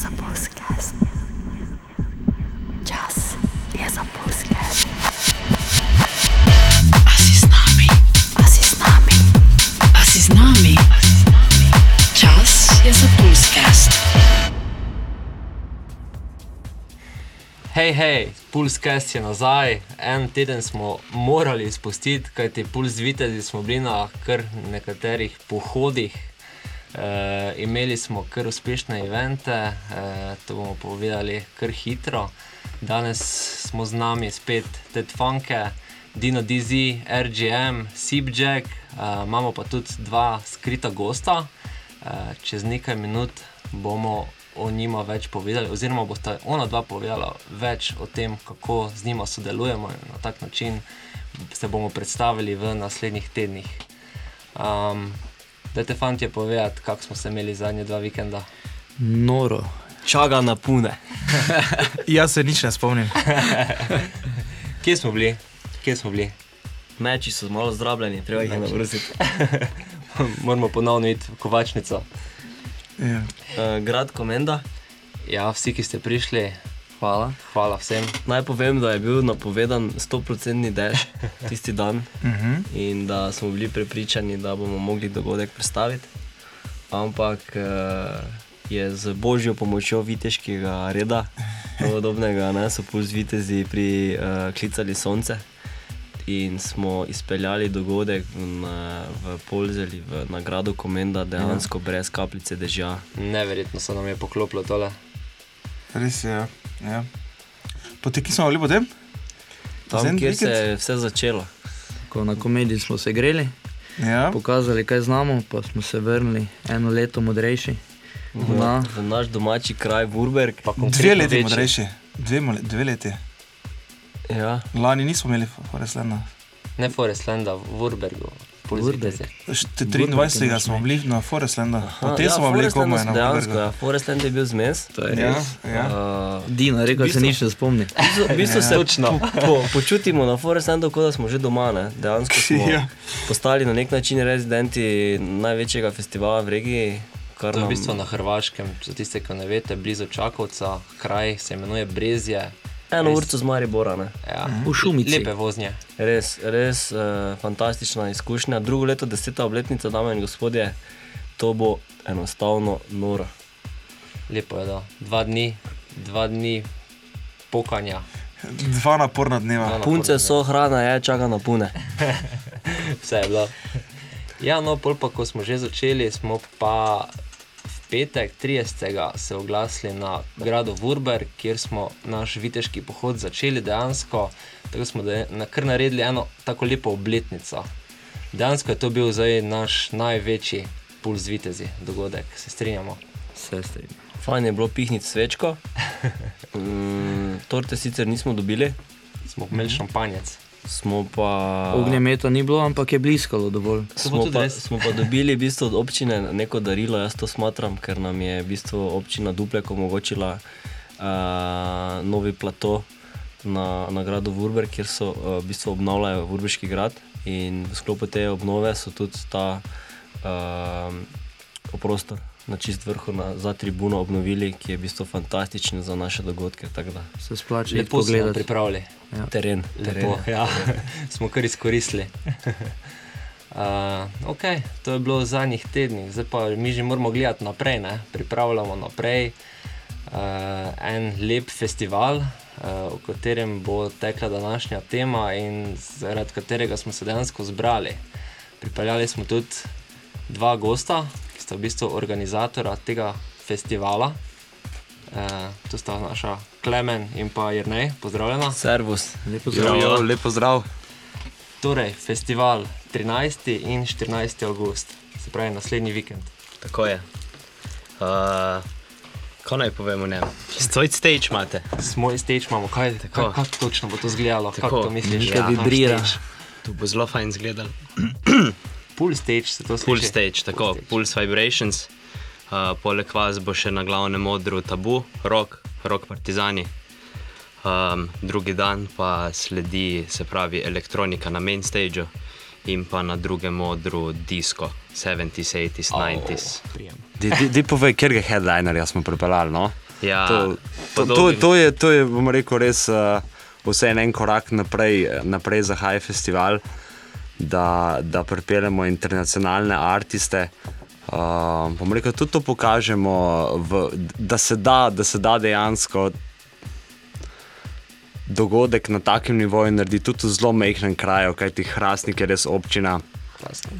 za podcast. Čas je za podcast. A si z nami? A si z nami? A si z nami? Čas je za podcast. Hej, hej, Puls Cast je nazaj. En teden smo morali izpustiti, kajti Puls Vitezi smo bili na kar nekaterih pohodih. E, imeli smo kar uspešne evente, e, to bomo povedali kar hitro. Danes smo z nami spet Ted Funke, Dino DZ, RGM, Sipjack, e, imamo pa tudi dva skrita gosta. E, čez nekaj minut bomo o njima več povedali, oziroma bosta ona dva povedala več o tem, kako z njima sodelujemo in na tak način se bomo predstavili v naslednjih tednih. Um, Dajte, fanti, povedati, kako smo se imeli zadnje dva vikenda. Noro. Čaga na pune. Jaz se nič ne spomnim. Kje smo bili? Kje smo bili? Meči so malo zdravljeni, treba jih je navrstiti. Moramo ponovno iti v kovačnico. Ja. Uh, grad Komenda, Ja, vsi, ki ste prišli, hvala. hvala vsem. Naj povem, da je bil napovedan 100% dež tisti dan Uh -huh. in da smo bili prepričani, da bomo mogli dogodek predstaviti. Ampak uh, je z božjo pomočjo viteškega reda, podobnega, ne, so puls vitezi pri uh, klicali sonce. In smo izpeljali dogodek na, v Polzeli, v nagrado Komenda, dejansko ja. brez kapljice dežja. Neverjetno se nam je poklopilo tole. Res je. Ja. Ja. Potem, ki smo bili potem? Tam, Zadnji kjer se vikend? je vse začelo. Ko na komediji smo se greli, Ja. pokazali, kaj znamo, pa smo se vrnili eno leto modrejši. Na, V naš domači kraj, Burberg. Pa Dve konkretno leti večji. modrejši. Dve, dve leti. Ja. Lani nismo imeli Foreslanda. Ne Forestlanda, v Wurbergu. Vitezi. 23. smo bili na Foreslanda. Potem ja, smo bili Forest Land komaj na Dejansko, Burbergu. ja. Forestland je bil zmes. to je Ja, ja. Uh, Dina, rekel, V se nič ne spomni. v bistvu se Točno. po, po, počutimo na Forestlandu, kot da smo že doma. Ne? Dejansko smo Ja. postali na nek način rezidenti največjega festivala v regiji. kar To je v nam- bistvu na Hrvaškem, za tiste, ki ne veste, blizu Čakovca, kraj se imenuje Brezje. Eno urco z Maribora. Ne? Ja. V Šumici. Lepe voznje. Res, res uh, fantastična izkušnja. Drugo leto, deseta obletnica, dame in gospodje, to bo enostavno noro. Lepo je, da dva dni, dva dni pokanja. Dva naporna dneva. Dva Punce naporna so hrana, je čaka na pune. Vse je bilo. Ja, no, pol pa ko smo že začeli, smo pa petek 30. se oglasili na gradu Wurberg, kjer smo naš viteški pohod začeli dejansko. Tako smo de, na, kar naredili eno tako lepo obletnico. Dejansko je to bil zdaj naš največji puls vitezi dogodek, se strinjamo. Vse strinjam. Fajn je bilo pihniti svečko. Mm, torte sicer nismo dobili, Smo imeli šampanjec. Smo pa. Ognjemeta ni bilo, ampak je bliskalo dovolj. Smo pa, res. smo pa dobili v bistvu od občine neko darilo, jaz to smatram, ker nam je v bistvu občina Duplek omogočila uh, novi plato na, na gradu Vurber, kjer so uh, v bistvu obnavljajo Vurberški grad in v sklopu te obnove so tudi ta uh, prostor na čist vrhu na, za tribuno obnovili, ki je v bistvu fantastičen za naše dogodke. da Se splača Lepo smo pogledati. Pripravili. Teren, teren. Lepo, ja, smo kar izkoristili. Uh, ok, to je bilo v zadnjih tednih, zdaj pa mi že moramo gledati naprej, ne? pripravljamo naprej uh, en lep festival, uh, o katerem bo tekla današnja tema in zaradi katerega smo se dejansko zbrali. Pripeljali smo tudi dva gosta, ki sta v bistvu organizatora tega festivala. Uh, to sta naša Klemen in pa Jrnej, pozdravljena. Servus. Lepo Jo, zdrav. jo, lepo zdrav. Torej, festival 13. in 14. august, se pravi naslednji vikend. Tako je. Uh, Kaj naj povemo, ne? Svoj stage imate. Smoj stage imamo, kaj, Tako. kaj, kako točno bo to izgledalo, Tako. kako to misliš? Nekaj Ja, vibrira. naš stage. Tu bo zelo fajn izgledal. Pool stage se to sliši. Full stage, tako, stage. Pulse Vibrations. Uh, poleg vas bo še na glavnem odru tabu, rock, rock partizani. Um, drugi dan pa sledi, se pravi, elektronika na main stageu in pa na drugem odru disko, 70s, 80s, 90s. Prijem. Di povej, kjer ga headlinerja smo pripeljali. No? Ja, To, to, to, to, je, to je, bom rekel, res uh, vse en korak naprej, naprej za High Festival, da, da pripeljemo internacionalne artiste. Uh, bom rekel, tudi to pokažemo, v, da, se da, da se da dejansko dogodek na takem nivoju narediti tudi v zelo majhnem kraju, kajti Hrastnik je res občina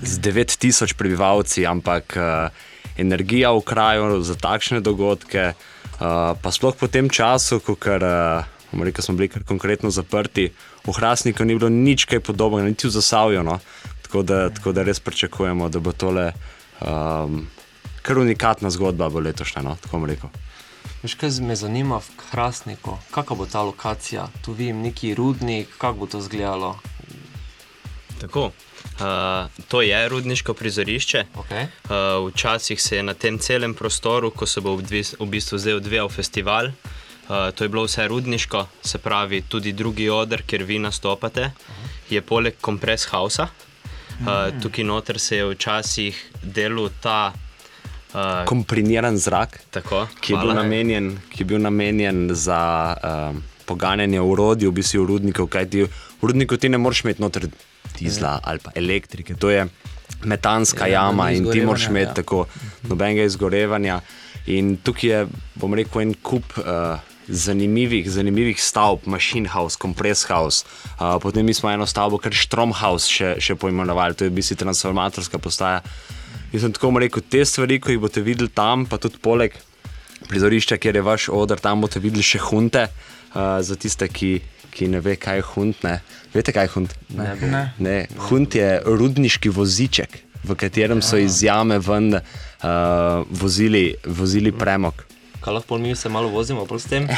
z 9000 prebivalci, ampak uh, energija v kraju za takšne dogodke, uh, pa sploh po tem času, ko kar, uh, rekel, smo bili kar konkretno zaprti, v Hrastniku ni bilo nič kaj podobnega, niti v Zasavju. No? Tako, da, tako da res pričakujemo, da bo tole um, kar unikatna zgodba bo letošnja. No? Tako bom rekel. Veš, kaj me zanima v Krasniku, kakšna bo ta lokacija, tu vidim neki rudnik, kako bo to izgledalo. Tako. Uh, to je rudniško prizorišče. Okay. Uh, včasih se je na tem celem prostoru, ko se bo v v bistvu zdaj odvijal festival, uh, to je bilo vse rudniško, se pravi tudi drugi odr, kjer vi nastopate, je poleg kompress hausa. Uh, tukaj noter se je včasih delal ta. Uh, Komprimiran zrak. tako, ki je, bil hvala. namenjen, ki je bil namenjen za um, poganjanje urodij, v bistvu rudnikov, kajti v rudniku ti ne moreš imeti noter dizla ali pa elektrike. To je metanska Ja, jama in ti moraš imeti ja. tako nobenega izgorevanja. In tukaj je, bom rekel, en kup. Uh, Zanimivih, zanimivih stavb, machine house, compress house. Uh, potem mi smo eno stavbo, kar Strom house še, še poimenovali, to je v bistvu transformatorska postaja. Jaz sem tako rekel, te stvari, ko jih boste videli tam, pa tudi poleg prizorišča, kjer je vaš odr, tam boste videli še hunte. Uh, za tiste, ki, ki ne ve, kaj je hunt. Ne. Veste, kaj je hunt? Ne, ne. ne. Hunt je rudniški voziček, v katerem so iz jame ven uh, vozili, vozili premog. Kaj lahko mi se malo vozimo pol s tem?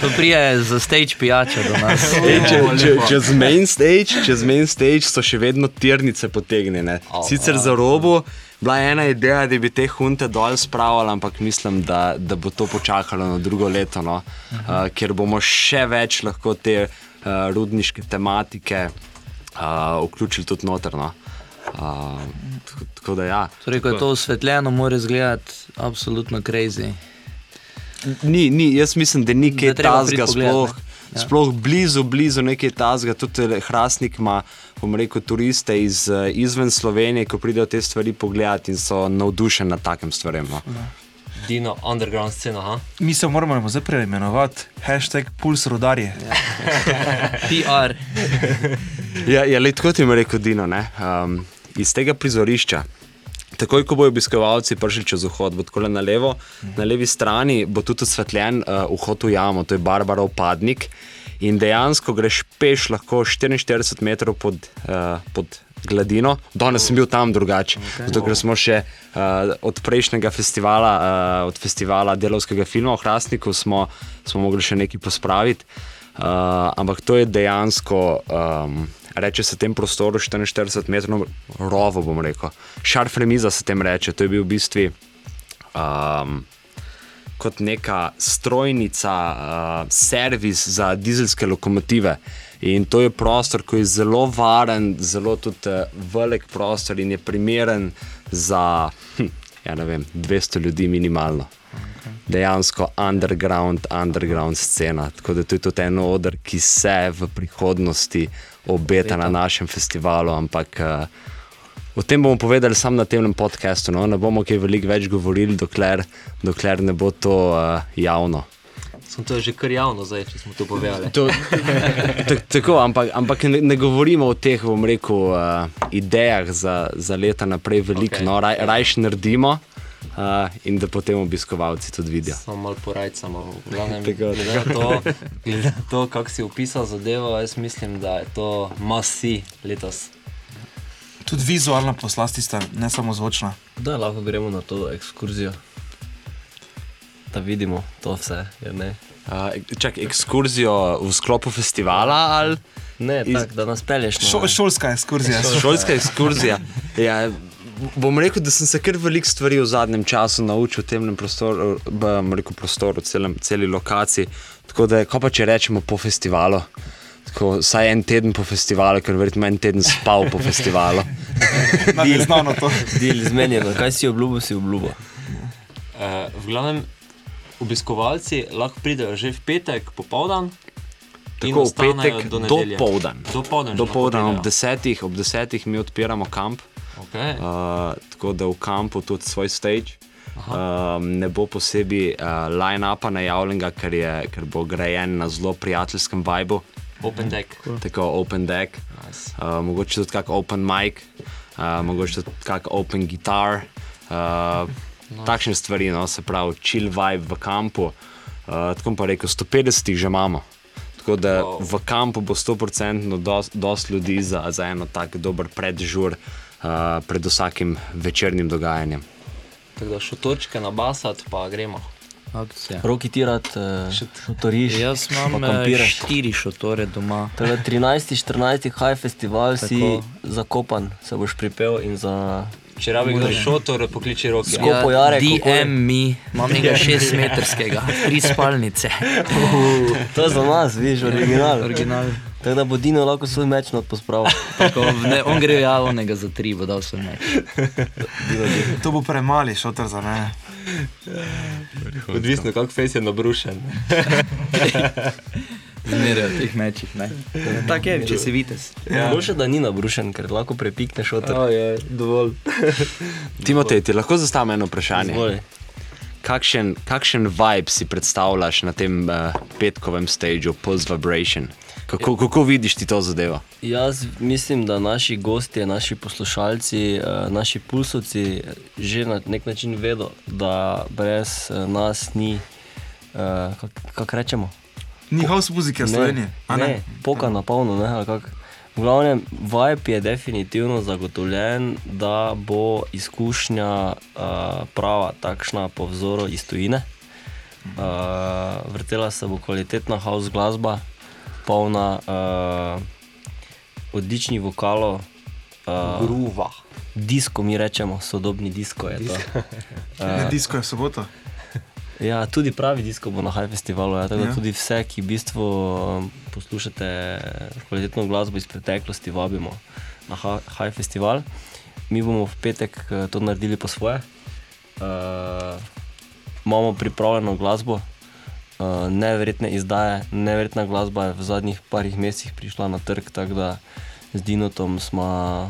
To prije za stage pijača do nas. Ej, če, če, čez main stage, čez main stage so še vedno tirnice potegnjene. Sicer za robo. Bila je ena ideja, da bi te hunte dol spravili, ampak mislim, da, da bo to počakalo na drugo leto, no? uh, ker bomo še več lahko te uh, rudniške tematike uh, vključili tudi notrno. Uh, tako, tako da ja. Torej, ko je to osvetljeno, mora izgledati absolutno crazy. Ni, ni, jaz mislim, da ni kaj tazga, sploh, ja. sploh blizu, blizu nekaj tazga. Tudi Hrastnik ima, bom rekel, turiste iz, eh, izven Slovenije, ko pridejo te stvari pogledati in so navdušeni nad takim stvarem. No. Dino, underground scena, ha? Mi se moramo zdaj preimenovati hashtag Puls rodarje. PR. Ja, ja le tako ti je rekel Dino. ne, Um, iz tega prizorišča. Takoj, ko bodo obiskovalci prišli čez vhod, bo tako le na levo, na levi strani bo tudi osvetljen uh, vhod v jamo, to je Barbarov padnik. In dejansko greš peš lahko 44 metrov pod, uh, pod gladino. Danes sem bil tam drugače, okay. zato ker smo še uh, od prejšnjega festivala, uh, od festivala delovskega filma v Hrastniku, smo, smo mogli še nekaj pospraviti. Uh, ampak to je dejansko, um, reče se tem prostoru 44 metrov rovo, bom rekel. Šarfremiza se tem reče, to je bil v bistvu um, kot neka strojnica, uh, servis za dizelske lokomotive. In to je prostor, ki je zelo varen, zelo tudi uh, velik prostor in je primeren za hm, ja, vem, 200 ljudi minimalno. Dejansko underground, underground scena. Tako da to je tudi en odr, ki se v prihodnosti obeta na našem festivalu, ampak uh, o tem bomo povedali samo na tem podkastu. No? Ne bomo kaj veliko več govorili, dokler, dokler ne bo to uh, javno. Sem to že kar javno, zdaj, če smo to povedali. To, tak, tako, ampak, ampak ne, ne govorimo o teh, bom rekel, uh, idejah za, za leta naprej, veliko, okay. no, raj, rajš naredimo uh, in da potem obiskovalci tudi vidijo. Samo malo glavnem, Tako, glede na to, glede to kako si opisal zadevo, jaz mislim, da je to masi letos. Tudi vizualna poslasti sta, ne samo zvočna. Da, lahko gremo na to ekskurzijo. Da vidimo to vse. Uh, čak, ekskurzijo v sklopu festivala ali ne Iz- tak, da nas pelješ na Šo, šolska ekskurzija. šolska ekskurzija? Ja, bom rekel, da sem se kar veliko stvari v zadnjem času naučil v tem prostoru, rekel prostoru, celem, celi lokaciji. Tako da, ko pa če rečemo po festivalu. Tako, vsaj en teden po festivalu, ker verjetno en teden spal po festivalu. Na neznano to. del izmenjeno. Kaj si obljubil, si obljubil. Uh, v glavnem, obiskovalci lahko pridejo že v petek popoldan. Tako v petek do do nedelje. povdan. Dopoldan že Do povdan ob desetih, ob desetih mi odpiramo kamp. Okay. Uh, tako da v kampu tudi svoj stage. Um, ne bo posebej uh, line-upa najavljenega, ker, je, ker bo grajen na zelo prijateljskem vibu, Open deck. tako open deck. Nice. Uh, mogoče tudi kak open mic, uh, mogoče tudi kak open gitar. Uh, no. Takšne stvari, no, se pravi, chill vibe v kampu. Uh, tako pa rekel, 150 jih že imamo. Tako da Wow. v kampu bo 100% dost, dost ljudi za, za eno tako dober predžur uh, pred vsakim večernim dogajanjem. Tako da šotorčke nabasati, pa gremo. Akcija. Roki tirat, uh, šotoriš. Jaz pa imam eh, kampiraš. štiri šotore doma. Torej, 13. 14. high festival si Tako. zakopan, se boš pripel in za Če rabi kdo šotor, pokliči roke. Sko- Kopo Jarek, kako je? DM mi, imam nekaj 6 metrskega, tri spalnice. To je za nas, vidiš, original. Original. Tako da bo Dino lahko svoj meč not pospravil. Tako, ne, on gre javnega za tri, bo dal svoj meč. To bo premali šotor za mene. Odvisno, kako fejs je nabrušen. Zmeraj v teh mečih. ne. Tako je, če si vidiš. Ja. Boljše, da ni nabrušen, ker lahko prepikneš od Oh, je, dovolj. Timotej, ti lahko zastavim eno vprašanje. Izvoli. Kakšen, kakšen vibe si predstavljaš na tem uh, petkovem stageu, Pulse Vibration? Kako, kako vidiš ti to zadevo? Jaz mislim, da naši gostje, naši poslušalci, eh, naši pulsovci že na nek način vedo, da brez eh, nas ni, eh, kako kak rečemo, Ni house muzike v Sloveniji. a ne, poka na polno. Ne, ali kak. v glavnem, vibe je definitivno zagotovljen, da bo izkušnja uh, prava, takšna po vzoru iz tujine. Uh, vrtela se bo kvalitetna house glasba, polna uh, odličnih vokalov. Uh, Gruva. disko mi rečemo, sodobni disko je to. Ne, disko je v soboto. Ja, tudi pravi disko bo na High Festivalu. Ja, tako Ja. tudi vse, ki v bistvu um, poslušate kvalitetno glasbo iz preteklosti, vabimo na High Festival. Mi bomo v petek eh, to naredili po svoje. Uh, imamo pripravljeno glasbo, uh, neverjetne izdaje, neverjetna glasba je v zadnjih parih mesecih prišla na trg, tako da z Dinotom smo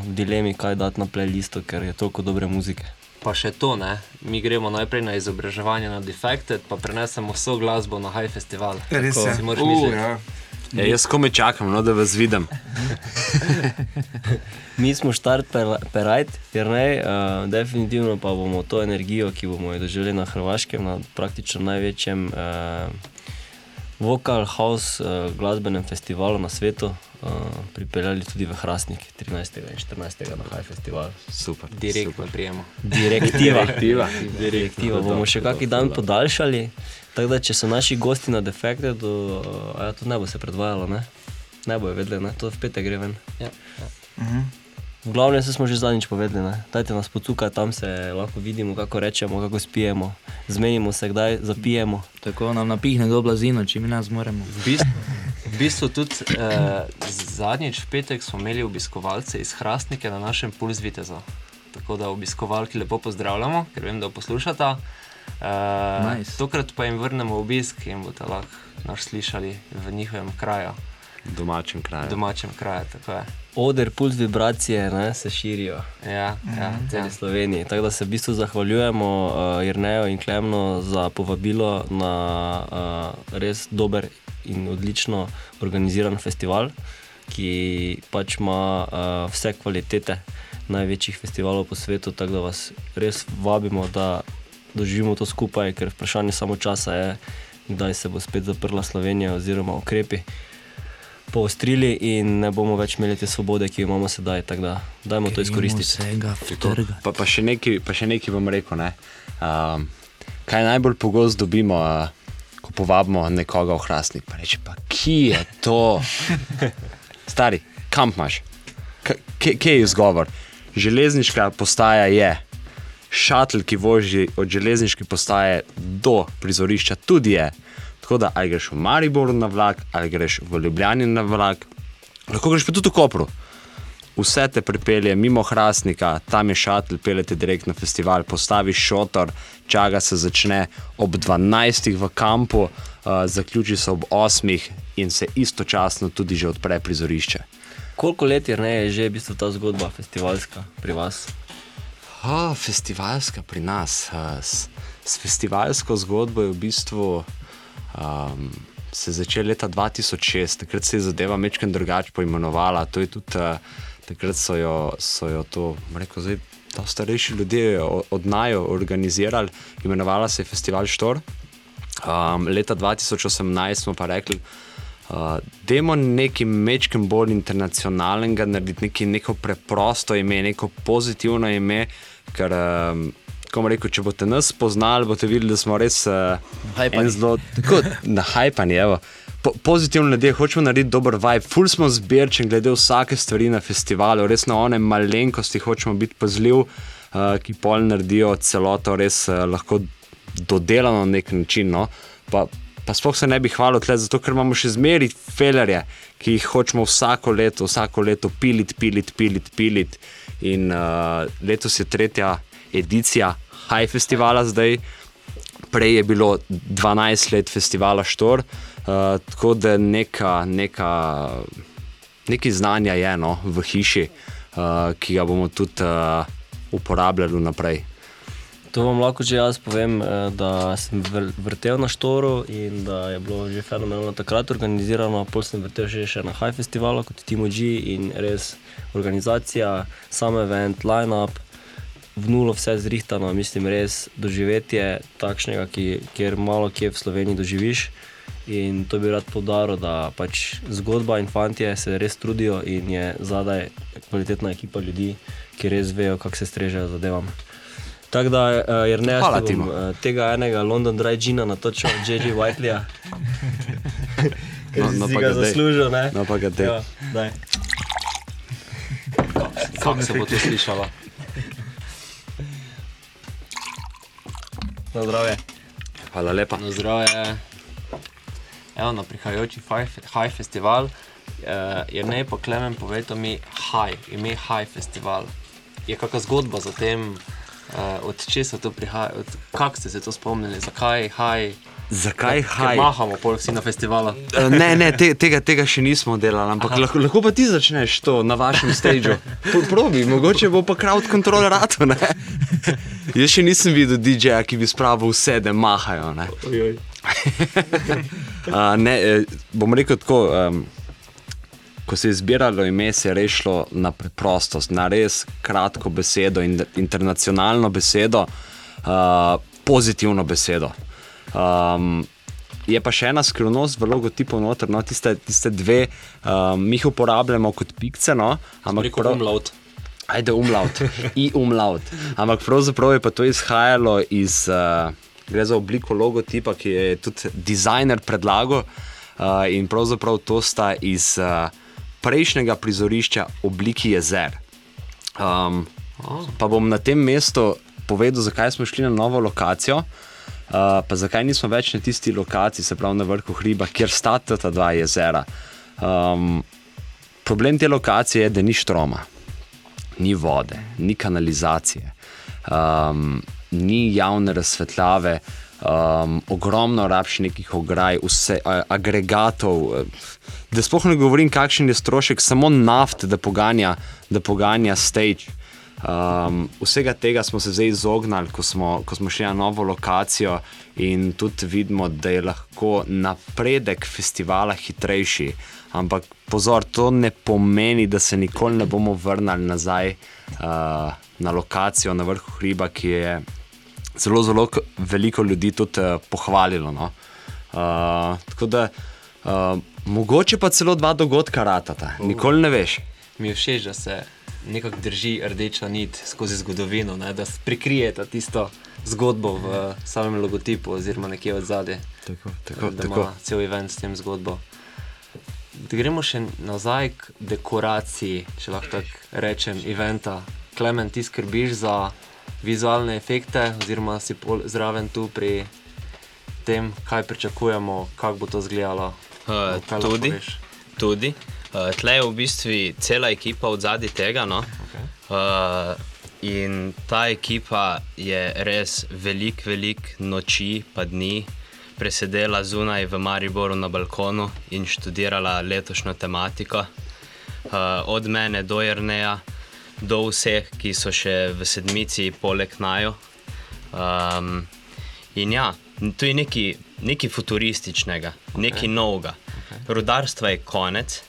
v dilemi, kaj dati na playlisto, ker je toliko dobre muzike. Pa še to, ne? mi gremo najprej na izobraževanje na Defected, pa prenesemo vso glasbo na High Festival. Res Tako je. Si moraš Uh, misliti. ja. Ja, jaz kome čakam, no, da vas vidim. Mi smo štart per- perajt, jer ne, uh, definitivno pa bomo to energijo, ki bomo jo doživeli na Hrvaškem, na praktično največjem uh, vokal house uh, glasbenem festivalu na svetu, uh, pripeljali tudi v Hrastnik 13. in 14. na High Festival. Super. Direktno prijemo. Direktiva. Direktiva. Direktiva. Bomo še kakšen dan podaljšali, tako da če so naši gosti na Defected, a ja, to ne bo se predvajalo, ne? Ne bojo vedeli, ne? to v petek gre ven. Ja. V glavnem se smo že zadnjič povedali, ne? dajte nas pocuka, tam se lahko vidimo, kako rečemo, kako spijemo, zmenimo se, kdaj zapijemo. Tako nam napihne do blazino, če mi ne zmoremo. V bistvu, v bistvu tudi eh, zadnjič v petek smo imeli obiskovalce iz Hrastnike na našem Puls Vitezu. Tako da obiskovalki lepo pozdravljamo, ker vem, da poslušata. Uh, Nice. Tokrat pa jim vrnemo obisk in boste lahko nas slišali v njihovem kraju, domačem kraju. domačem kraju. tako je. Oder, puls, vibracije ne, se širijo. Ja, ja, v ja. celi Sloveniji. Tako da se v bistvu zahvaljujemo uh, Jrneju in Klemnu za povabilo na uh, res dober in odlično organiziran festival, ki pač ima uh, vse kvalitete največjih festivalov po svetu. Tako da vas res vabimo, da doživimo to skupaj, ker vprašanje samo časa je, kdaj se bo spet zaprla Slovenija oziroma ukrepi. Poostrili in ne bomo več imeli te svobode, ki jo imamo sedaj. Tako da, dajmo to izkoristiti. Vsega. Pa, pa še nekaj, pa še nekaj bom rekel. Ne? Um, kaj najbolj pogosto dobimo, uh, ko povabimo nekoga v hrastnik? Pa reče, pa kje je to? Stari, kam imaš? Kje je izgovor? Železniška postaja je. Šatl, ki vozi od železniške postaje do prizorišča, tudi je. Tako da, ali greš v Mariboru na vlak, ali greš v Ljubljani na vlak, lahko greš pa tudi v Kopru. vse te pripelje mimo Hrastnika, tam je šatl, peljete direkt na festival, postaviš šotor, čaga se začne ob 12. v kampu, uh, zaključi se ob 8. in se istočasno tudi že odpre prizorišče. Koliko let je, ne, je že v bistvu ta zgodba festivalska pri vas? Oh, festivalska pri nas. Uh, s, s festivalsko zgodbo je v bistvu um, se začela leta 2006, takrat se je zadeva Mečken drugače poimenovala. To je tudi uh, takrat so jo, so jo to, rekel, zdaj. Ta starejši ljudje od najo organizirali, imenovala se je Festival Štor. Um, leta 2018 smo pa rekli, uh, da je nekaj mečkim bolj internacionalnega, narediti neki, neko preprosto ime, neko pozitivno ime. Ker, um, ko bomo rekel, če boste nas spoznali, boste videli, da smo res uh, zelo tako nahajpani. Po, pozitivno ljudje hočemo narediti dober vibe, ful smo zbirčni glede vsake stvari na festivalu, res na one malenkosti hočemo biti pazljivi, uh, ki pol naredijo celoto res uh, lahko dodelano na nek način. No? Pa, pa sploh se ne bi hvalil tle, zato ker imamo še zmeri felerje, ki jih hočemo vsako leto, vsako leto piliti, piliti, piliti. Pilit. In uh, letos je tretja edicija High Festivala zdaj. Prej je bilo 12 let festivala Štor, uh, tako da neka, neka, nekaj znanja je no, v hiši, uh, ki ga bomo tudi uh, uporabljali naprej. To vam lahko že jaz povem, eh, da sem vr- vrtel na Štoru in da je bilo že fenomenalno takrat organizirano. Pol sem vrtel že še na High Festivalu kot Timo G in res organizacija, sam event, line-up, v nulo vse zrihtano, mislim, res doživetje takšnega, ki, kjer malo kje v Sloveniji doživiš. In to bi rad poudaril, da pač zgodba in fantje se res trudijo in je zadaj kvalitetna ekipa ljudi, ki res vejo, kako se strežejo zadevam. Tako da, uh, jer ne Hvala, bom, uh, tega enega London Dry Gina natočil od J.J. Whiteleya. Ker No, si no, si pa ga zaslužil, ne? No, pa ga daj. Ja, daj. Kako se bo to slišalo? Na zdravje. Hvala lepa. Na zdravje. Evo, na prihajajoči High Festival eh, je ne pa Klemen povedal mi High, ime High Festival. Je kakšna zgodba za tem, eh, od česa to prihaja, od kako ste se to spomnili, zakaj High? Zakaj haj? mahamo pol vsi na festivalu. Eh, Ne, ne, te, tega, tega še nismo delali, ampak lahko, lahko pa ti začneš to na vašem stageu. Pro- Probi, mogoče bo pa crowd control rato. Ne? Jaz še nisem videl DJ-ja, ki bi spravil vse, da mahajo. Ne? Uh, ne, eh, bom rekel tako. Um, ko se je zbiralo ime, se je rešilo na preprostost, na res kratko besedo in internacionalno besedo, uh, pozitivno besedo. Um, je pa še ena skrivnost v logotipu noter, no, tiste, tiste dve, um, mi jih uporabljamo kot pikce, no, ampak Rekel prav- umlaut. Ajde, umlaut, i umlaut. Ampak pravzaprav je pa to izhajalo iz, uh, gre za obliko logotipa, ki je tudi dizajner predlagal. Uh, in pravzaprav to sta iz uh, prejšnjega prizorišča obliki jezer. Um, pa bom na tem mestu povedal, zakaj smo šli na novo lokacijo. Uh, pa zakaj nismo več na tisti lokaciji, se pravi na vrhu hriba, kjer sta ta dva jezera. Um, problem te lokacije je, da ni štroma ni vode, ni kanalizacije, um, ni javne razsvetljave, um, ogromno rabš nekih ograj, vse, agregatov. eh, Da sploh ne govorim, kakšen je strošek samo naft, da poganja, da poganja stage. Um, vsega tega smo se zdaj izognili, ko smo, ko smo šli na novo lokacijo, in tudi vidimo, da je lahko napredek festivala hitrejši. Ampak pozor, to ne pomeni, da se nikoli ne bomo vrnili nazaj uh, na lokacijo na vrhu hriba, ki je zelo, zelo veliko ljudi tudi uh, pohvalilo. No? Uh, tako da uh, mogoče pa celo dva dogodka ratata, nikoli ne veš. Mi je všeč, da se nekako drži rdeča nit skozi zgodovino, ne? da prikrijete tisto zgodbo v samem logotipu, oziroma nekje od zadaj. Tako, tako, da tako. ima cel event s tem zgodbo. Da gremo še nazaj k dekoraciji, če lahko tako rečem, eventa. Klemen, ti skrbiš za vizualne efekte, oziroma si zraven tu pri tem, kaj pričakujemo, kako bo to izgledalo. Uh, tudi, tudi. Uh, tle je v bistvu cela ekipa od zadaj tega. No? Okay. Uh, in ta ekipa je res velik, velik noči, pa dni presedela zunaj v Mariboru na balkonu in študirala letošnjo tematiko. Uh, od mene do Jrneja, do vseh, ki so še v sedmici, poleg Najo. Um, in ja, to je nekaj, nekaj futurističnega, okay. nekaj novega. Okay. Rudarstva je konec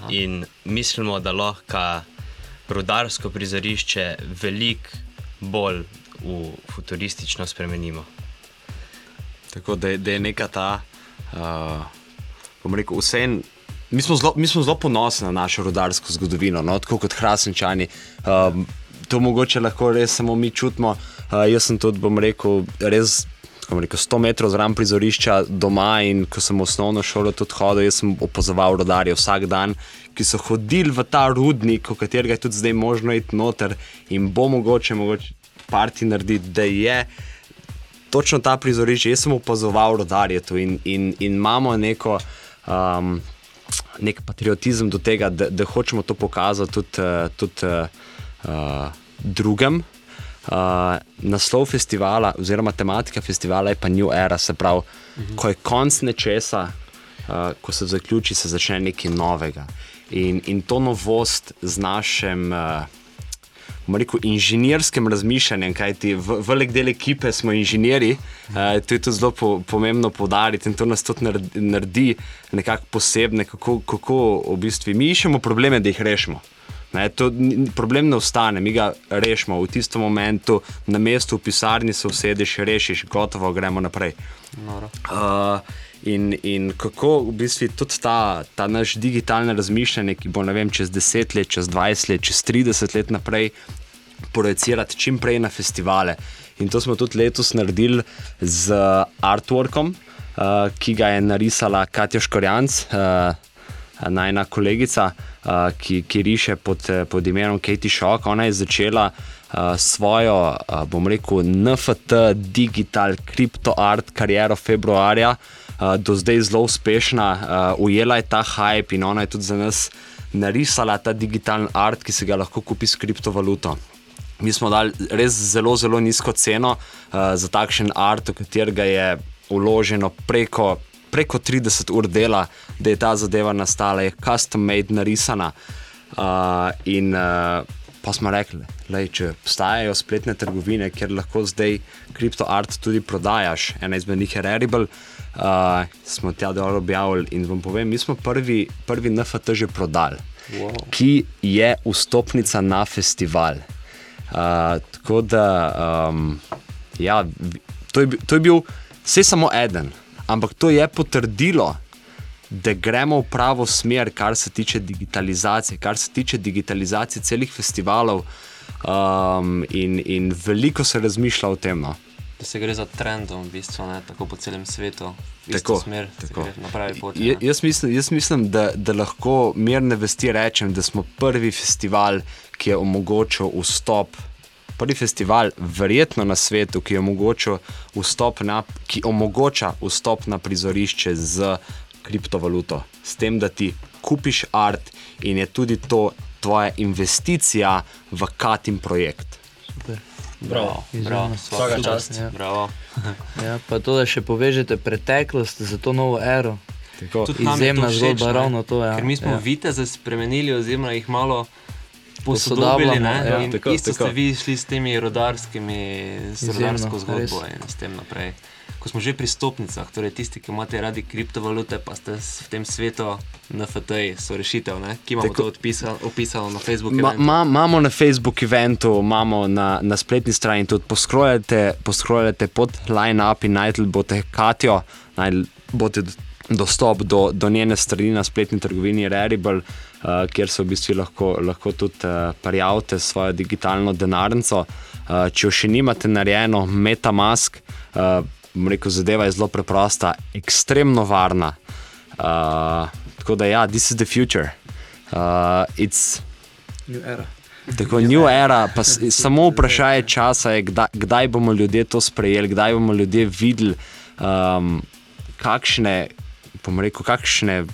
Aha. in mislimo, da lahko rudarsko prizorišče veliko bolj v futuristično spremenimo. Tako da, je- da je neka ta, uh, rekel, vse en. Mi smo, zelo, mi smo zelo ponosni na našo rodarsko zgodovino, no? tako kot Hrasničani. Um, to mogoče lahko res samo mi čutimo. Uh, jaz sem tudi, bom rekel, res bom rekel, 100 metrov zraven prizorišča doma in ko sem v osnovno šolo tudi hodil, jaz sem opazoval rodarje vsak dan, ki so hodili v ta rudnik, v katerega je tudi zdaj možno iti noter in bo mogoče, mogoče parti narediti, da je točno ta prizorišče. Jaz sem opazoval rodarje tu in, in, in imamo neko. Um, Nek patriotizem do tega, da, da hočemo to pokazati tudi, eh, tudi uh, drugim. Uh, naslov festivala, oziroma tematika festivala je pa New Era, se pravi, uh -huh. ko je konc nečesa, uh, ko se zaključi, se začne nekaj novega. In, in to novost z našim. Uh, rekel, inženirskem razmišljanju, kajti v- velik del ekipe smo inženirji, uh, to je tudi zelo po, pomembno poudariti in to nas tudi naredi nekako posebne, kako, kako v bistvu mi iščemo probleme, da jih rešimo. Ne, to, problem ne ostane, mi ga rešimo v tistem momentu, na mestu v pisarni se usedeš, rešiš, gotovo, gremo naprej. Uh, in, in kako v bistvu tudi ta, ta naš digitalno razmišljanje, ki bo vem, čez 10 let, čez 20 let, čez 30 let naprej, projicirati čim prej na festivale. In to smo tudi letos naredili z artworkom, uh, ki ga je narisala Katja Škorjanc. Uh, Najna kolegica, ki, ki riše pod, pod imenom Katie Shock, ona je začela svojo, bom rekel, NFT, digital, kriptoart kariero februarja, do zdaj zelo uspešna, ujela je ta hype in ona je tudi za nas narisala ta digitalni art, ki se ga lahko kupi s kriptovaluto. Mi smo dali res zelo, zelo nizko ceno uh, za takšen art, v katerega je vloženo preko, preko 30 ur dela, da je ta zadeva nastala, je custom made, narisana. Uh, in uh, pa smo rekli, da če obstajajo spletne trgovine, kjer lahko zdaj kriptoart tudi prodajaš, ena izmed njih je Rarible, uh, smo tja dol objavili in vam povem, mi smo prvi, prvi NFT že prodali, wow. ki je vstopnica na festival. Uh, tako da, um, ja, to je, to je bil vse samo eden, ampak to je potrdilo, da gremo v pravo smer, kar se tiče digitalizacije, kar se tiče digitalizacije celih festivalov. Um, in, in veliko se razmišlja o tem. No. Da se gre za trendom, v bistvu, ne, tako po celem svetu, Tako, smer, tako. na pravi poti. Je, ne. jaz mislim, jaz mislim da, da lahko mirne vesti rečem, da smo prvi festival, ki je omogočil vstop. Prvi festival, verjetno na svetu, ki, vstop na, ki omogoča vstop na prizorišče z kriptovaluto, s tem, da ti kupiš art in je tudi to tvoja investicija v Katin projekt. Bravo, bravo, Izjemno. vsaka čast. Ja. Bravo. Ja, pa to, da še povežete preteklost za to novo ero. Tako, Tudi Izjemna zgodba, ravno to, ja. Ker mi smo Ja. viteze spremenili, oziroma jih malo posodobili. ne, ja. Tako, isto tako. ste vi šli s temi rodarskimi, s rodarsko zgodbo res. in s tem naprej. Ko smo že pri stopnicah, torej tisti, ki imate radi kriptovalute, pa ste v tem svetu NFT, so rešitev, ne? ki imamo Tako. to odpisal, opisano na Facebooku. Ma, ma, imamo na Facebook eventu, imamo na, na spletni strani tudi poskrojate, poskrojate pod line-up in najdel boste Katijo, najdel boste dostop do, do njene strani na spletni trgovini Rarible, uh, kjer se v bistvu lahko, lahko tudi uh, prijavite svojo digitalno denarnico. Uh, če jo še nimate narejeno, MetaMask, uh, bom rekel, zadeva je zelo preprosta, ekstremno varna. Uh, tako da ja, this is the future. Uh, it's New era. Tako new era, pa samo vprašanje časa je, kdaj, kdaj bomo ljudje to sprejeli, kdaj bomo ljudje videli, um, kakšne, bom rekel, kakšne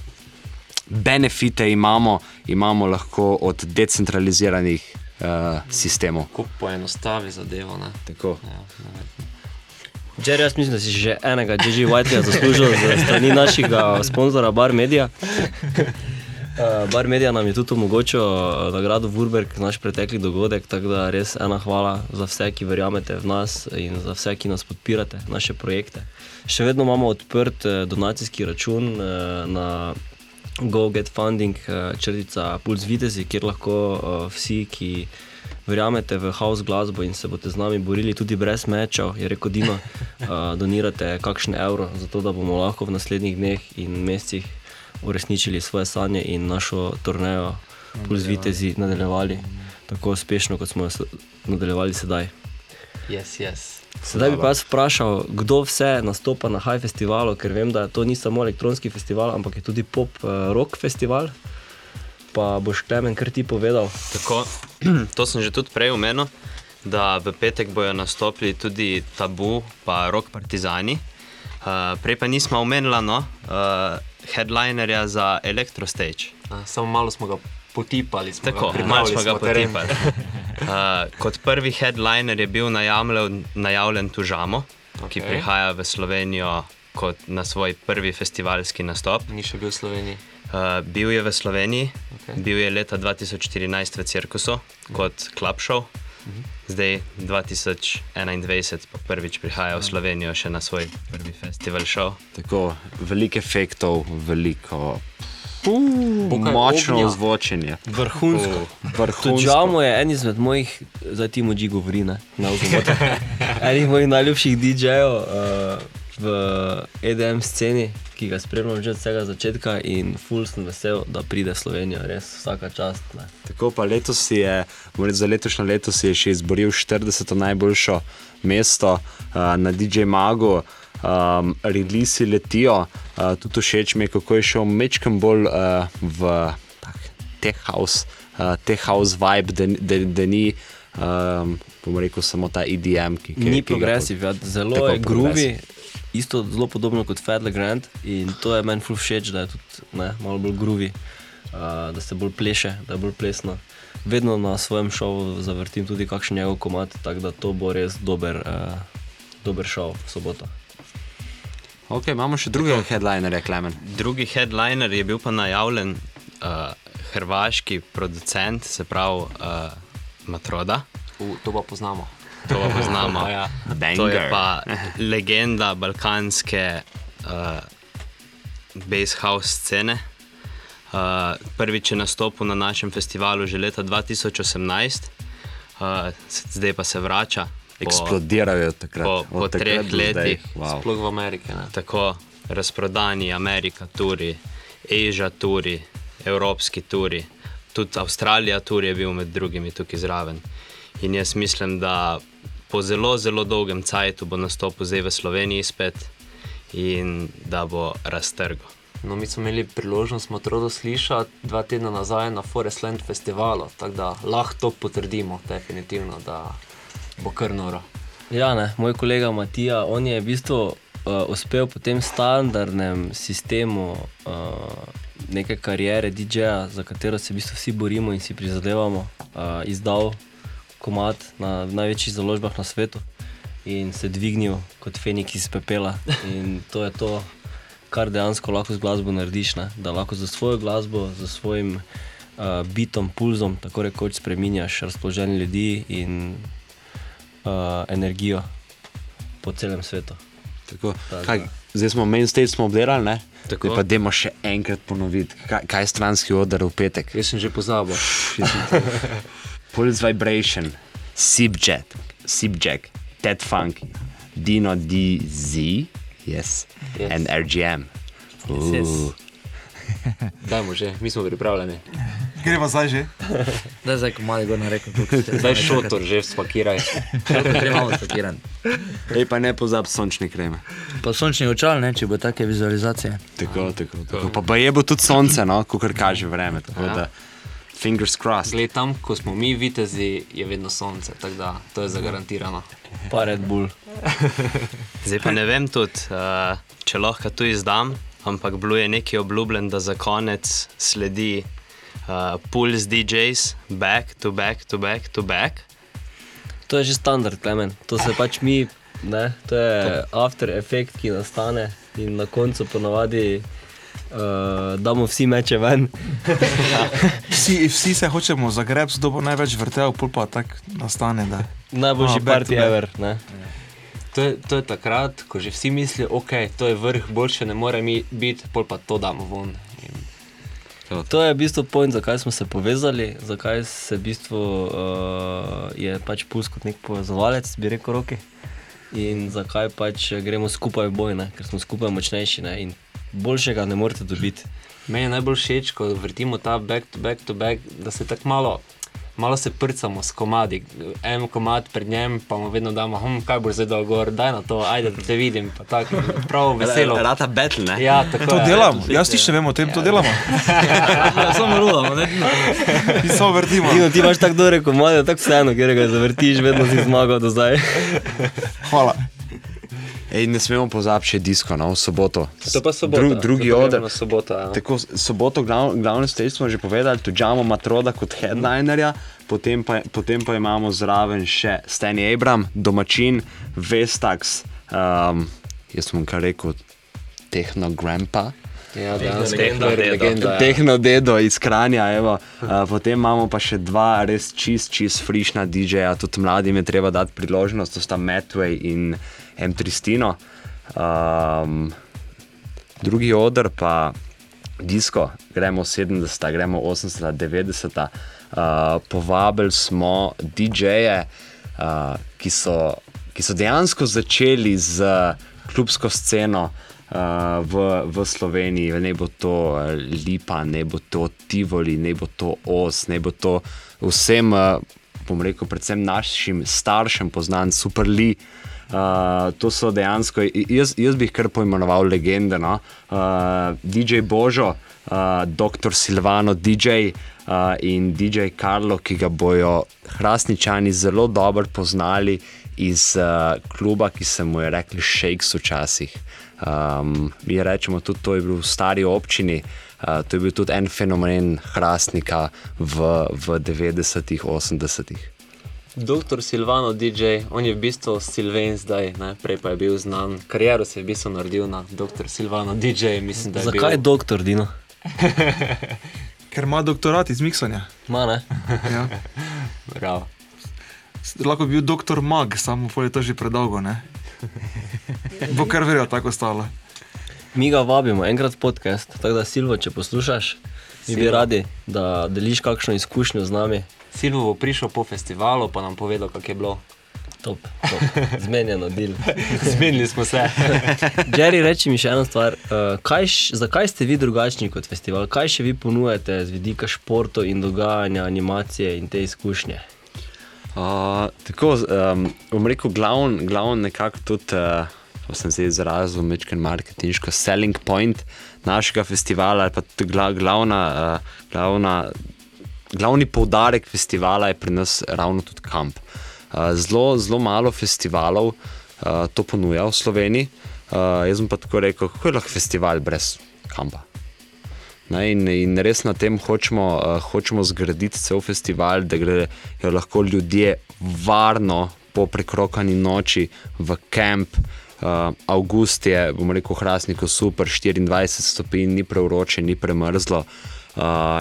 benefite imamo, imamo lahko od decentraliziranih uh, sistemov. Ko poenostavi zadevo. Ne? Tako. Ja, ne. Jerry, jaz mislim, da si že enega J.J. Whiteja zaslužil za strani našega sponzora Bar Media. Uh, Bar Media nam je tudi omogočil uh, nagrado Wurberg, naš pretekli dogodek, tako da res ena hvala za vse, ki verjamete v nas in za vse, ki nas podpirate, naše projekte. Še vedno imamo odprt uh, donacijski račun uh, na GoGetFunding, uh, črtica Puls Vitezi, kjer lahko vsi, ki verjamete v house glasbo in se boste z nami borili tudi brez mečev, je rekel Dino, donirate kakšen evro, zato da bomo lahko v naslednjih dneh in mesecih uresničili svoje sanje in našo turnejo Puls Vitezi nadaljevali tako uspešno, kot smo jo nadaljevali sedaj. Yes, yes. Sedaj bi pa jaz vprašal, kdo vse nastopa na High Festivalu, ker vem, da to ni samo elektronski festival, ampak je tudi pop uh, rock festival. Pa boš Klemen kar ti povedal. Tako, to sem že tudi prej omenil, da v petek bojo nastopili tudi Tabu in Rock Partizani. Uh, prej pa nismo omenili no, uh, headlinerja za Electrostage. A, samo malo smo ga potipali. Smo Tako, ga malo smo ga potipali. Uh, kot prvi headliner je bil najavljen, najavljen Tužamo, okay. ki prihaja v Slovenijo kot na svoj prvi festivalski nastop. Ni še bil v Sloveniji. Uh, bil je v Sloveniji, okay. bil je leta 2014 v Cirkusu kot club show, zdaj 2021 pa prvič prihaja v Slovenijo še na svoj prvi festival show. Tako, veliko efektov, veliko. Pokaj Močno ognja. ozvočenje. Vrhunsko. Vrhunsko. Tudžamo je en izmed mojih, zdaj ti moči govori, ne, ne vzumete. Enih mojih najljubših DJ-jev uh, v EDM sceni, ki ga spremljam že od vsega začetka in full sem vesel, da pride Slovenijo, res vsaka čast. Ne. Tako pa letos si je, moram reči, za letošnje leto si je še izboril 40. najboljšo mesto uh, na DJ Magu. Um, Releasi letijo, uh, tudi všeč mi je, kako je šel mečkam bolj uh, v tak, tech house, uh, tech house vibe, da, da, da ni, um, bomo rekel, samo ta EDM, ki, ki Ni ki ga progresiv, ja, zelo je groovy, isto zelo podobno kot Fed Legrand in to je meni všeč, da je tudi ne, malo bolj groovy, uh, da se bolj pleše, da je bolj plesno. Vedno na svojem šovu zavrtim tudi kakšen njegov komat, tako da to bo res dober, uh, dober šov soboto. Ok, imamo še drugega headlinerja, Klemen. Drugi headliner je bil pa najavljen uh, hrvaški producent, se pravi uh, Matroda. U, to pa poznamo. To pa poznamo. Ja. To je pa legenda balkanske uh, bass house scene. Uh, prvič je nastopil na našem festivalu že leta 2018, uh, zdaj pa se vrača. Eksplodirajo takrat. po- po takrat treh letih. Wow. Sploh v Ameriki. Ne? Tako razprodani Amerika, turi, Asia, turi, evropski turi, tudi Avstralija, turi je bil med drugimi tukaj zraven. In jaz mislim, da po zelo, zelo dolgem cajtu bo nastopil zdaj v Sloveniji spet in da bo raztrgal. No, mi smo imeli priložnost Matrodo slišati dva tedna nazaj na Forestland festivalu, tako da lahko to potrdimo, definitivno, da bo kar noro. Ja, ne, moj kolega Matija, on je v bistvu uh, uspel po tem standardnem sistemu uh, neke karijere DJ-ja, za katero se v bistvu vsi borimo in si prizadevamo, uh, izdal komat na največjih založbah na svetu in se dvignil kot Feniks iz pepela. In to je to, kar dejansko lahko z glasbo narediš, ne? da lahko za svojo glasbo, za svojim uh, bitom, pulzom, tako rekoč, spremenjaš razpoloženje ljudi in uh, energijo po celem svetu. Tako, Tako kaj, da. zdaj smo main stage smo obdelali, ne? Tako. Zdaj pa demo še enkrat ponoviti, kaj, kaj je stranski odar v petek. Jaz sem že pozabil. Pulse Vibration, Sibjet, Sibjack, Ted Funky, Dino DZ, yes, Yes. and RGM. yes. Uh, Dajmo že, mi smo pripravljeni. Greva zdaj že. Da, zdaj, ko malo tukaj ste. Zdaj šotor že spakiraj. Šotor že imamo spakiran. Ej, pa ne pozab sončne kreme. Pa sončni očal, ne, če bo take vizualizacije. Tako, tako, tako. Pa, pa je bo tudi sonce, no, ko kar kaže vreme. Tako Ja. da, fingers crossed. Glej, tam, ko smo mi vitezi, je vedno sonce, tako da to je zagarantirano. Pa Red Bull. Zdaj pa ne vem tudi, uh, če lahko tu izdam. ampak bilo je nekaj obljubljen, da za konec sledi uh, Pulse DJs, back to back to back to back. To je že standard, klemen. To se pač mi, ne, to je after efekt, ki nastane in na koncu ponavadi uh, damo vsi meče ven. Vsi, vsi se hočemo zagreb, kdo bo največ vrtel, pol pa tako nastane. Da. Najboljši back party ever. Ne? To je, to je takrat, ko že vsi mislijo, ok, to je vrh, boljše ne more mi biti, pol pa to damo ven. To je v bistvu point, zakaj smo se povezali, zakaj se v bistvu uh, je pač puls kot nek povezovalec, bi rekel roki. In zakaj pač gremo skupaj v boj, ne? ker smo skupaj močnejši ne? in boljšega ne morete dobiti. Meni je najbolj všeč, ko vrtimo ta back to back back, da se tako malo, malo se prcamo s komadi. En komad pred njem, pa mu vedno damo, hm, kaj boš zdaj dal gor, daj na to, ajde, da te vidim. pa Tako prav veselo. Rata battle, ne? Ja, tako To je. delamo, jaz nič ne vem o tem, to delamo. Samo rulamo, ne? Mi samo vrtimo. Dino, ti imaš tako dobre komade, tako vseeno, ker ga zavrtiš, vedno si zmagal do zdaj. Hvala. Ej, ne smemo pozabiti še disko, no, soboto. To pa soboto. Dru, drugi oder. Sobota, ja. Tako, soboto, glav, glavno stvari smo že povedali, tu džamo Matroda kot headlinerja, potem pa, potem pa imamo zraven še Stani Abram, domačin, Vestax, um, jaz sem kar rekel, Tehno Grandpa. Ja, danes je tehno ja. Ja. dedo iz Kranja. Evo. Uh, potem imamo pa še dva res čist, čist frišna DJ-ja, tudi mladim je treba dati priložnost, to sta Metway in uh, M3Stino. Um, drugi odr pa disko, gremo 70, gremo 80, 90. Uh, povabili smo DJ-je, uh, ki, so, ki so dejansko začeli z klubsko sceno. Uh, v, v Sloveniji, ne bo to Lipa, ne bo to Tivoli, ne bo to Os, ne bo to vsem, uh, bom rekel, predvsem našim staršem poznan, superli, uh, to so dejansko, jaz, jaz bi jih kar poimenoval legende. No? Uh, DJ Božo, uh, dr. Silvano, DJ uh, in DJ Karlo, ki ga bojo hrastničani zelo dobro poznali iz uh, kluba, ki se mu je rekli Shakes včasih. Um, mi rečemo tudi, to je bil v stari občini. Uh, to je bil tudi en fenomen hrastnika v, v 90-ih, 80-ih. Doktor Silvano DJ, on je v bistvu Silven zdaj, ne? prej pa je bil znan. Kariero se je v bistvu naredil na Doktor Silvano DJ, mislim, da je Zakaj bil. doktor Dino? Ker ima doktorat iz miksanja. Ma, ne? Ja. Bravo. Lahko bi bil doktor Mag, samo pol je to že predolgo. Ne? Bo kar verjel tako stalo. Mi ga vabimo enkrat podcast, tako da Silvo, če poslušaš, mi bi Silvo. radi, da deliš kakšno izkušnjo z nami. Silvo bo prišel po festivalu, pa nam povedal, kako je bilo. Top, top. zmenjeno del. Zmenili smo se. Jerry, reči mi še eno stvar. Uh, kaj, zakaj ste vi drugačni kot festival? Kaj še vi ponujate z vidika športov in dogajanja, animacije in te izkušnje? Uh, tako, um, bom rekel, glavni glavn nekako tudi, uh, ko sem se izrazil, mečken marketinško selling point našega festivala, ali pa tudi gla, glavna, uh, glavna, glavni poudarek festivala je pri nas ravno tudi kamp. Uh, zelo, zelo malo festivalov uh, to ponuja v Sloveniji. Uh, jaz pa tako rekel, kako je lahko festival brez kampa. Ne, in, in res na tem hočemo, uh, hočemo zgraditi cel festival, da grejo lahko ljudje varno po prekrokani noči v kamp. Uh, August je, bomo rekel, hrastniku super, 24 stopinj, ni prevroče, ni premrzlo. Uh,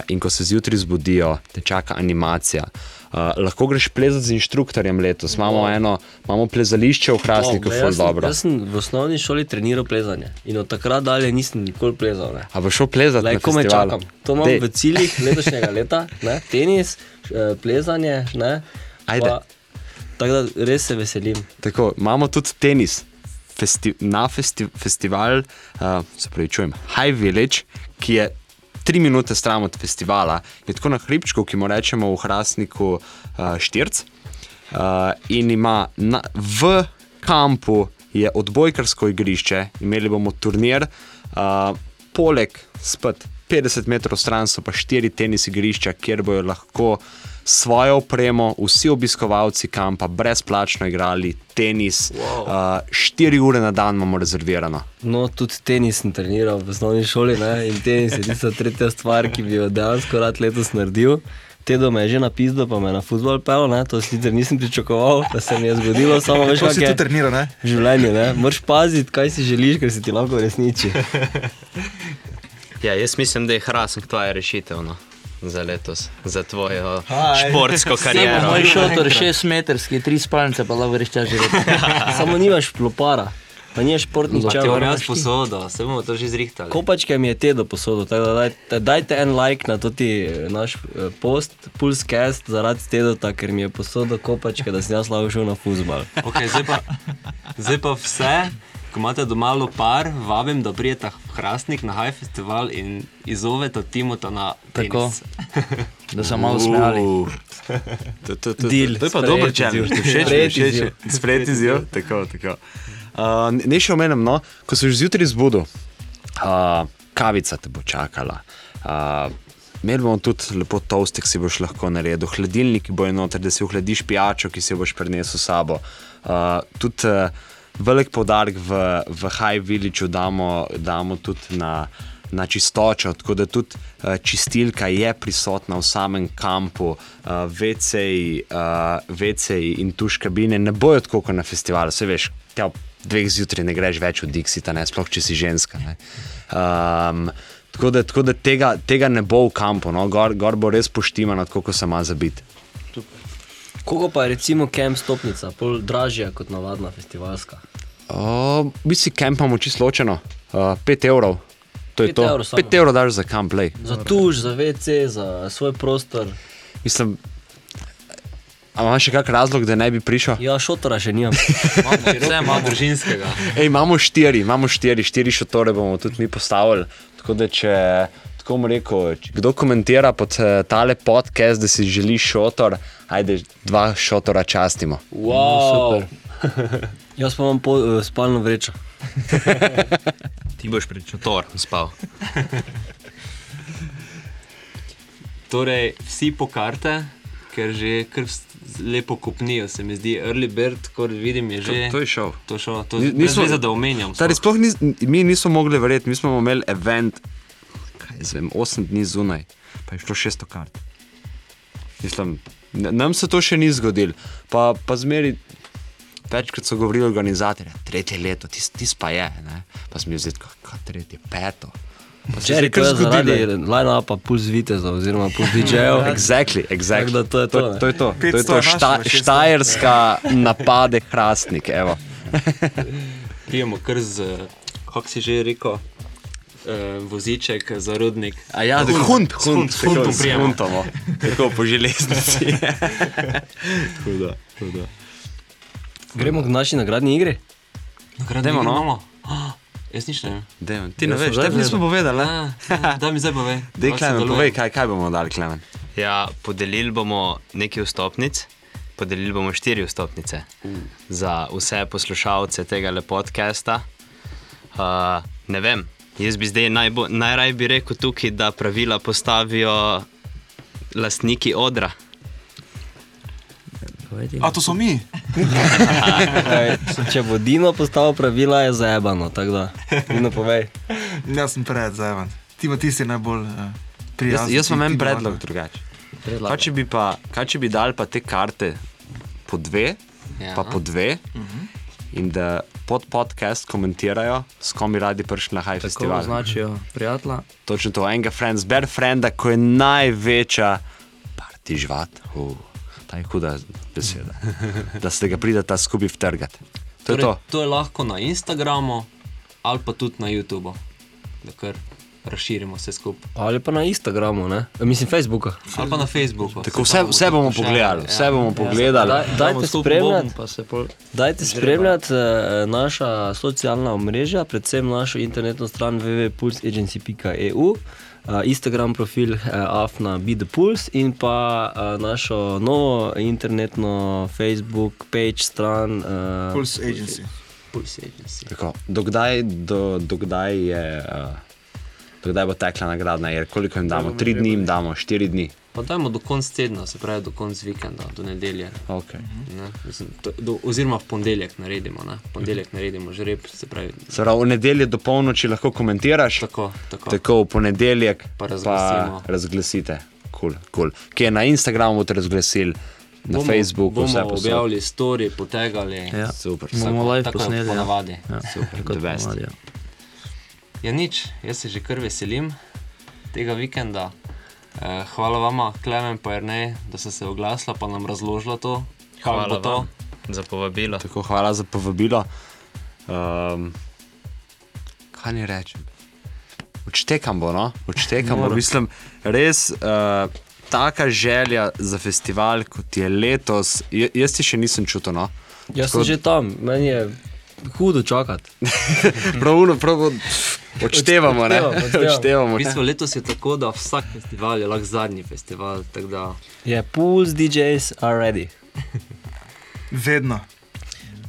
in ko se zjutraj zbudijo, te čaka animacija. Uh, lahko greš plezati z inštruktorjem letos, imamo, eno, imamo plezališče v Hrastniku, Wow, sem, dobro. jaz sem v osnovni šoli treniral plezanje in od takrat dalje nisem nikoli plezal. Ne. A bo šel plezati? Na ko me čakam. To imam Dej. v ciljih letošnjega leta, ne? tenis, eh, plezanje. Ne? Ajde. Pa, tako da res se veselim. Tako, imamo tudi tenis. Festi na festi festival, uh, se pravi, čujem, High Village, ki je tri minute stran od festivala, je tako na hribčku, ki mu rečemo v Hrastniku uh, Štirc. Uh, in ima na, v kampu je odbojkarsko igrišče, imeli bomo turnir, uh, poleg spet 50 metrov stran so pa štiri tenis igrišča, kjer bojo lahko svojo opremo, vsi obiskovalci kampa brezplačno igrali tenis, wow. uh, 4 ure na dan imamo rezervirano. No, tudi tenis sem treniral v osnovni šoli ne? in tenis je tista tretja stvar, ki bi jo dejansko rad letos naredil. Tedo me je že napisal, pa me je na futbol pel, ne? to sicer nisem pričakoval, da se mi je zgodilo, samo veš, si je tu treniral, ne? življenje. Ne? Moraš paziti, kaj si želiš, ker se ti lahko uresniči. Ja, jaz mislim, da je Hrasnik tvoja rešitev no, za letos, za tvojo Aj. športsko kariero. Moj šotor, 6 metrski, 3 spalnice, pa lahko rečeš živeti. Samo nimaš klopara, pa nimaš športnih Pa ti čevljev. bom jaz posodo, se bomo to že zrihtali. Kopačke mi je tedo posodil, tako da dajte, dajte en like na toti eh, naš eh, post, Pulscast, zaradi tedota, ker mi je posodil kopačke, da sem jaz lahko šel na futbal. Okay, zdaj, pa, zdaj pa vse, ko imate doma par, vabim, da prijete v Hrastnik na High Festival in izzovete Timota na Tako. Da so malo smejali. To, to, to, Deal, to je pa dober izziv. challenge, všeč je, Sprejet všeč mi izziv. je. Sprejet izziv, tako, tako. Uh, ne še omenim, no, ko se že zjutraj zbudil, uh, kavica te bo čakala. Uh, Imeli bomo tudi lepo toast, ki si boš lahko naredil, hladilnik bo noter, da si ohladiš pijačo, ki si jo boš prinesel s sabo. Uh, tudi uh, velik poudarek v, v High Villageu damo, damo tudi na, na čistočo, tako da tudi uh, čistilka je prisotna v samem kampu, uh, veceji uh, veceji in tuš kabine ne bojo tako kot na festivalu, se veš, tja dveh zjutraj ne greš več v Dixita, ne, sploh če si ženska. ne. Um, Tako da, tako da tega, tega ne bo v kampu, no? gor, gor bo res poštimano, tako kot se ima za biti. Koliko pa je recimo kamp stopnica, pol dražja kot navadna festivalska? Uh, Mi si kamp imamo čisto ločeno, 5 uh, evrov. To je Pet to. evrov samo. 5 evrov daš za kamp, lej. Za tuš, za WC, za svoj prostor. Mislim, a imaš še kak razlog, da ne bi prišel? Ja, šotora še nimam. Vse ima družinskega. Ej, imamo štiri, imamo štiri, štiri šotore bomo tudi mi postavili. Tako da, če tako bom rekel, kdo komentira pod uh, tale podcast, da si želi šotor, ajde, dva šotora častimo. Wow, super. Jaz pa imam po, uh, spalno vrečo. Ti boš pred šotorom spal. Torej, vsi po karte, ker že kar lepo kupnijo, se mi zdi. Early Bird, kot vidim, je že. To, to je šov. To šlo, to Ni- ni nismo- nismo, da omenjam. Stari, sploh nis, mi nismo mogli verjeti, mi smo imeli event, kaj jaz vem, 8 dni zunaj, pa je šlo 600 kart. Mislim, nam se to še ni zgodilo, pa, pa zmeri. Večkrat so govorili organizatorji, tretje leto, tisti tis pa je, ne? pa smo jih zdaj, kaj tretje, peto. Če je kar je zaradi line-upa puls viteza oziroma puls DJ-jev. Exactly, exactly. Tako da to je to, to, to, je to. to, je 500 to je šta, našega, 600. štajerska napade hrastnik. Evo. Pijemo kar z, kako si že rekel, uh, voziček za rudnik. A ja, da hunt, hunt, s hundom s prijemo. huntom, o. tako po železnici. Tako da, tako da. Gremo k naši nagradni igri. Dajmo, no. Ah, Jaz nič ne vem. Dejmo, ti ne Jaz veš, tebi nismo povedali. ah, Da mi zdaj pove. Dej, Klemen, povej, kaj, kaj bomo dali, Klemen. Ja, podelili bomo nekaj vstopnic, podelili bomo štiri vstopnice za vse poslušalce tega podcasta. Uh, ne vem, jaz bi zdaj najbo, najraje bi rekel tukaj, da pravila postavijo lastniki odra. A to so mi? Ej, Če bo Dino postavil pravila, je zaebano. Dino, povej. Jaz sem pred zajeman. Ti pa ti si najbolj uh, Jaz, prijazen. jaz ti- imam en predlog drugače. Kaj če bi, pa, kaj če bi dali pa te karte po dve, Ja. pa po dve, in da pod podcast komentirajo, s kom bi radi prišli na High Tako Festival. označijo prijatelja. Točno to, enega friend, zber frenda, ko je največja parti žvat. Uh, ta je huda beseda. da se ga prideta skupaj vtrgati. To Torej, to. to je lahko na Instagramu ali pa tudi na YouTubu, da kar razširimo vse skupaj. Ali pa na Instagramu, ne? E, mislim Facebooku. Ali pa na Facebooku. Tako, vse, vse bomo pogledali, vse ja. bomo pogledali. Daj, dajte spremljati. bom, pa se pol... Dajte spremljati uh, naša socialna omrežja, predvsem našo internetno stran www.pulsagency.eu, uh, Instagram profil afna BeThePulse in pa našo novo internetno Facebook page stran. Pulse Agency. Pulse Agency. Tako, dokdaj, do, dokdaj, je, uh, dokdaj bo tekla nagradna, jer koliko jim damo? Tri dni jim damo, štiri dni. Pa dajmo do konca tedna, se pravi do konca vikenda, do nedelje. Okay. Ne, mislim, to, do, oziroma v ponedeljek naredimo, ne? v ponedeljek naredimo žreb, se pravi Se pravi, v nedeljo do polnoči lahko komentiraš, tako. tako. tako v ponedeljek Pa razglasimo. pa razglasite. Cool, cool. Kje je na Instagramu boste razglasili, na bomo, Facebooku, bomo vse posod. objavili story, potegali. Ja. Super. Bomo live posneli. ja. Ja, Super, kot the best. ponavadi, ja. Ja, nič, jaz se že kar veselim tega vikenda. Eh, hvala vama, Klemen in Ernej, da ste se oglasili in nam razložili to. bo Hvala to. za povabilo. Tako, hvala za povabilo. Um, kaj ne rečem? Odštekam bo, no? Odštekam bo. Mislim, res uh, taka želja za festival, kot je letos. Ja, jaz ti še nisem čutil. No? Jaz sem že tam, meni je hudo čakati. Pravno, prav, odštevamo, ne? Odštevamo, odštevamo. V bistvu letos je tako, da vsak festival je lahko zadnji festival. Da, Je pools, DJs are ready. Vedno.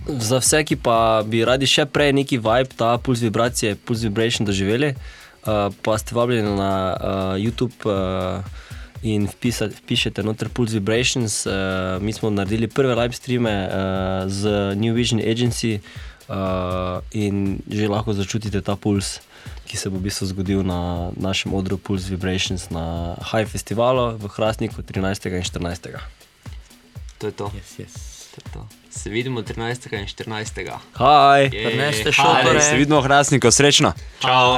Za vse, ki pa bi radi še prej neki vibe, ta puls vibracije, puls vibration doživeli, uh, pa ste vabljeni na uh, YouTube uh, in vpisati, pišete noter Pulse Vibrations. Uh, mi smo naredili prve live streame uh, z New Vision Agency uh, in že lahko začutite ta puls. Ki se bo v bistvu zgodil na našem odru Pulse Vibrations na High Festivalu v Hrastniku 13. in 14. to je to. Yes, yes. to, je to. Se vidimo 13. in 14. Haj! Jej, Prineste hej. šotore. Se vidimo v Hrastniku, srečno. Čau.